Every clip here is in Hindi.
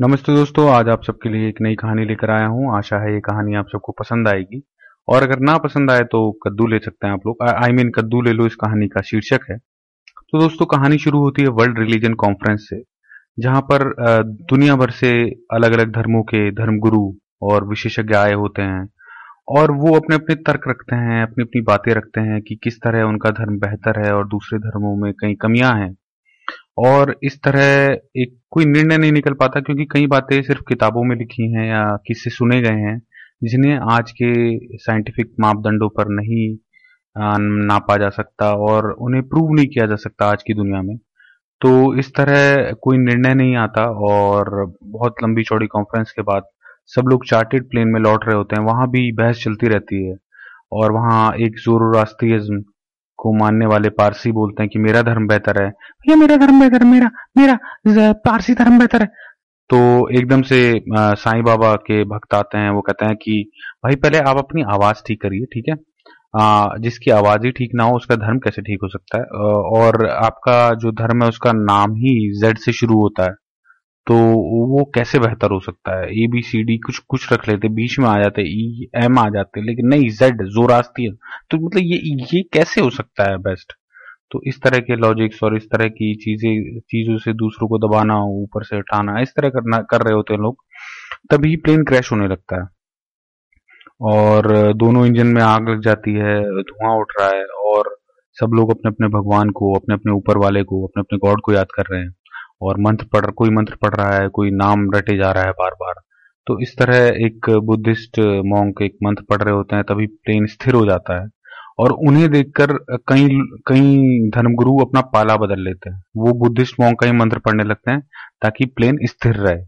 नमस्ते दोस्तों, आज आप सबके लिए एक नई कहानी लेकर आया हूँ। आशा है ये कहानी आप सबको पसंद आएगी। और अगर ना पसंद आए तो कद्दू ले सकते हैं आप लोग। आई मीन कद्दू ले लो, इस कहानी का शीर्षक है। तो दोस्तों, कहानी शुरू होती है वर्ल्ड रिलीजन कॉन्फ्रेंस से, जहाँ पर दुनिया भर से अलग अलग धर्मों के धर्मगुरु और विशेषज्ञ आए होते हैं। और वो अपने अपने तर्क रखते हैं अपनी अपनी बातें रखते हैं कि किस तरह उनका धर्म बेहतर है और दूसरे धर्मों में कई कमियाँ हैं। और इस तरह एक कोई निर्णय नहीं निकल पाता क्योंकि कई बातें सिर्फ़ किताबों में लिखी हैं या किससे सुने गए हैं, जिन्हें आज के साइंटिफिक मापदंडों पर नहीं नापा जा सकता और उन्हें प्रूव नहीं किया जा सकता आज की दुनिया में। तो इस तरह कोई निर्णय नहीं आता और बहुत लंबी चौड़ी कॉन्फ्रेंस के बाद सब लोग चार्टेड प्लेन में लौट रहे होते हैं, वहाँ भी बहस चलती रहती है और वहाँ एक जोरोरास्त्रियज्म को मानने वाले पारसी बोलते हैं कि मेरा धर्म बेहतर है। भैया मेरा धर्म बेहतर मेरा मेरा पारसी धर्म बेहतर है। तो एकदम से साईं बाबा के भक्त आते हैं वो कहते हैं कि भाई पहले आप अपनी आवाज़ ठीक करिए ठीक है? आ, जिसकी आवाज़ ही ठीक ना हो उसका धर्म कैसे ठीक हो सकता है? और आपका जो धर्म है उसका नाम ही जेड से शुरू होता है। तो वो कैसे बेहतर हो सकता है? ए बी सी डी कुछ कुछ रख लेते बीच में आ जाते ई e, एम आ जाते लेकिन नहीं जेड जोरास्तियन तो मतलब ये ये कैसे हो सकता है बेस्ट तो इस तरह के लॉजिक्स और इस तरह की चीज़ें चीज़ों से दूसरों को दबाना ऊपर से उठाना इस तरह करना कर रहे होते हैं लोग तभी प्लेन क्रैश होने लगता है। और दोनों इंजन में आग लग जाती है धुआँ उठ रहा है और सब लोग अपने अपने भगवान को अपने अपने ऊपर वाले को अपने अपने गॉड को याद कर रहे हैं। और मंत्र पढ़, कोई मंत्र पढ़ रहा है, कोई नाम रटे जा रहा है बार बार तो इस तरह एक बुद्धिस्ट मॉन्क एक मंत्र पढ़ रहे होते हैं, तभी प्लेन स्थिर हो जाता है। और उन्हें देखकर कई कई धर्मगुरु अपना पाला बदल लेते हैं। वो बुद्धिस्ट मॉन्क का ही मंत्र पढ़ने लगते हैं, ताकि प्लेन स्थिर रहे।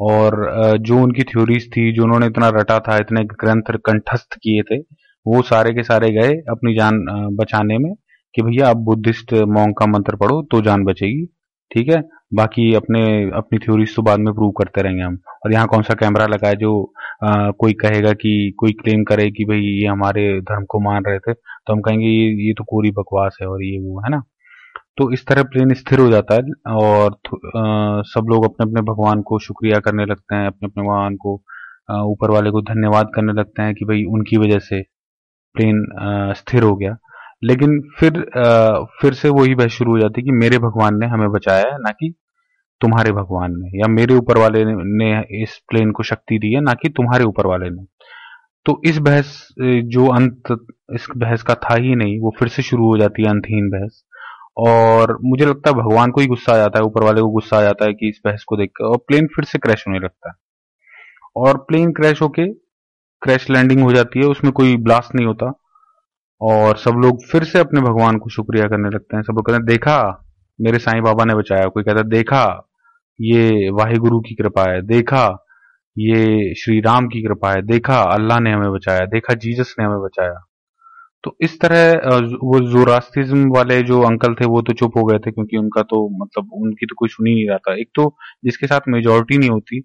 और जो उनकी थ्योरीज थी, जो उन्होंने इतना रटा था, इतने ग्रंथ कंठस्थ किए थे, वो सारे के सारे गए अपनी जान बचाने में कि भैया आप बुद्धिस्ट मॉन्क का मंत्र पढ़ो तो जान बचेगी। ठीक है? बाकी अपने अपनी थ्योरीज तो बाद में प्रूव करते रहेंगे हम। और यहाँ कौन सा कैमरा लगा है जो आ, कोई कहेगा कि कोई क्लेम करे कि भाई ये हमारे धर्म को मान रहे थे तो हम कहेंगे ये ये तो कोरी बकवास है और ये वो है ना। तो इस तरह प्लेन स्थिर हो जाता है और आ, सब लोग अपने अपने भगवान को शुक्रिया करने लगते हैं अपने अपने भगवान को ऊपर वाले को धन्यवाद करने लगते हैं कि भाई उनकी वजह से प्लेन स्थिर हो गया। लेकिन फिर आ, फिर से वही बहस शुरू हो जाती है कि मेरे भगवान ने हमें बचाया है ना कि तुम्हारे भगवान ने, या मेरे ऊपर वाले ने इस प्लेन को शक्ति दी है, ना कि तुम्हारे ऊपर वाले ने। तो इस बहस, जो अंत, इस बहस का था ही नहीं, वो फिर से शुरू हो जाती है अंतहीन बहस। और मुझे लगता है भगवान को ही गुस्सा आ जाता है, ऊपर वाले को गुस्सा आ जाता है कि इस बहस को देखकर और प्लेन फिर से क्रैश होने लगता है। और प्लेन क्रैश होके क्रैश लैंडिंग हो जाती है, उसमें कोई ब्लास्ट नहीं होता। और सब लोग फिर से अपने भगवान को शुक्रिया करने लगते हैं। सब लोग कहते हैं, देखा, मेरे साईं बाबा ने बचाया। कोई कहता देखा ये वाहिगुरु की कृपा है। देखा, ये श्री राम की कृपा है। देखा, अल्लाह ने हमें बचाया। देखा, जीजस ने हमें बचाया। तो इस तरह वो जोरास्तिज्म वाले जो अंकल थे, वो तो चुप हो गए थे, क्योंकि उनका तो मतलब उनकी तो कोई सुनी नहीं रहा था एक तो जिसके साथ मेजोरिटी नहीं होती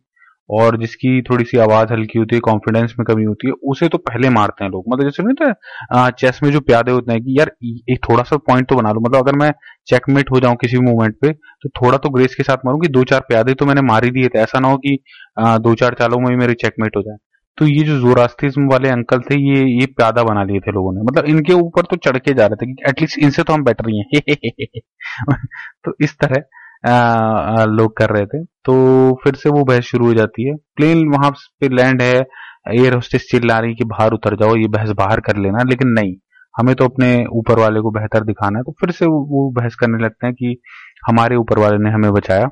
और जिसकी थोड़ी सी आवाज़ हल्की होती है कॉन्फिडेंस में कमी होती है उसे तो पहले मारते हैं लोग। मतलब जैसे नहीं तो चेस में जो प्यादे होते हैं कि यार एक थोड़ा सा पॉइंट तो बना लो। मतलब अगर मैं चेकमेट हो जाऊँ किसी भी मूवमेंट पे तो थोड़ा तो ग्रेस के साथ मारूं कि दो चार प्यादे तो मैंने मार ही दिए थे। ऐसा ना हो कि आ, दो चार चालों में मेरे चेकमेट हो जाए। तो ये जो जोरास्तिज्म वाले अंकल थे ये ये प्यादा बना लिए थे लोगों ने। मतलब इनके ऊपर तो चढ़ के जा रहे थे एटलीस्ट इनसे तो हम बेटर ही हैं। तो इस तरह लोग कर रहे थे। तो फिर से वो बहस शुरू हो जाती है। प्लेन वहाँ पे लैंड है एयर होस्टेस चिल्ला रही कि बाहर उतर जाओ ये बहस बाहर कर लेना लेकिन नहीं। हमें तो अपने ऊपर वाले को बेहतर दिखाना है। तो फिर से वो बहस करने लगते हैं कि हमारे ऊपर वाले ने हमें बचाया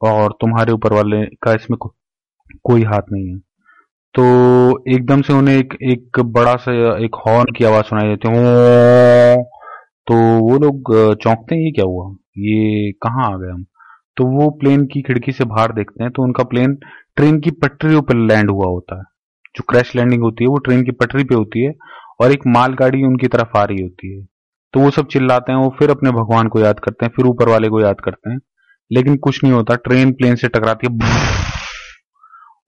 और तुम्हारे ऊपर वाले का इसमें को, कोई हाथ नहीं है। तो एकदम से उन्हें एक एक बड़ा सा एक हॉर्न की आवाज़ सुनाई देती है। तो वो लोग चौंकते हैं ये क्या हुआ? ये कहाँ आ गए हम? तो वो प्लेन की खिड़की से बाहर देखते हैं तो उनका प्लेन ट्रेन की पटरियों पर लैंड हुआ होता है। जो क्रैश लैंडिंग होती है, वो ट्रेन की पटरी पे होती है और एक मालगाड़ी उनकी तरफ़ आ रही होती है। तो वो सब चिल्लाते हैं, वो फिर अपने भगवान को याद करते हैं, फिर ऊपर वाले को याद करते हैं। लेकिन कुछ नहीं होता ट्रेन प्लेन से टकराती है,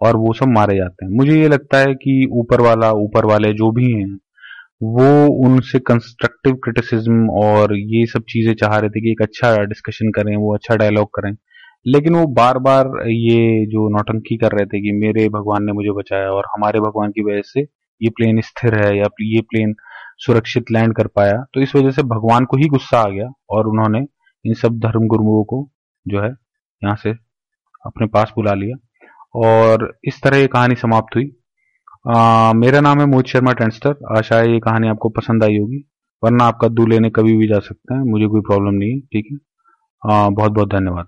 और वो सब मारे जाते हैं। मुझे ये लगता है कि ऊपर वाला, ऊपर वाले जो भी हैं वो उनसे कंस्ट्रक्टिव क्रिटिसिज्म और ये सब चीज़ें चाह रहे थे कि एक अच्छा डिस्कशन करें, वो अच्छा डायलॉग करें। लेकिन वो बार बार ये जो नौटंकी कर रहे थे कि मेरे भगवान ने मुझे बचाया और हमारे भगवान की वजह से ये प्लेन स्थिर है या ये प्लेन सुरक्षित लैंड कर पाया तो इस वजह से भगवान को ही गुस्सा आ गया और उन्होंने इन सब धर्म गुरुओं को जो है यहाँ से अपने पास बुला लिया। और इस तरह ये कहानी समाप्त हुई। आ, मेरा नाम है मोहित शर्मा टेंस्टर आशा है ये कहानी आपको पसंद आई होगी वरना आप कद्दू लेने कभी भी जा सकते हैं मुझे कोई प्रॉब्लम नहीं है ठीक है? बहुत बहुत धन्यवाद।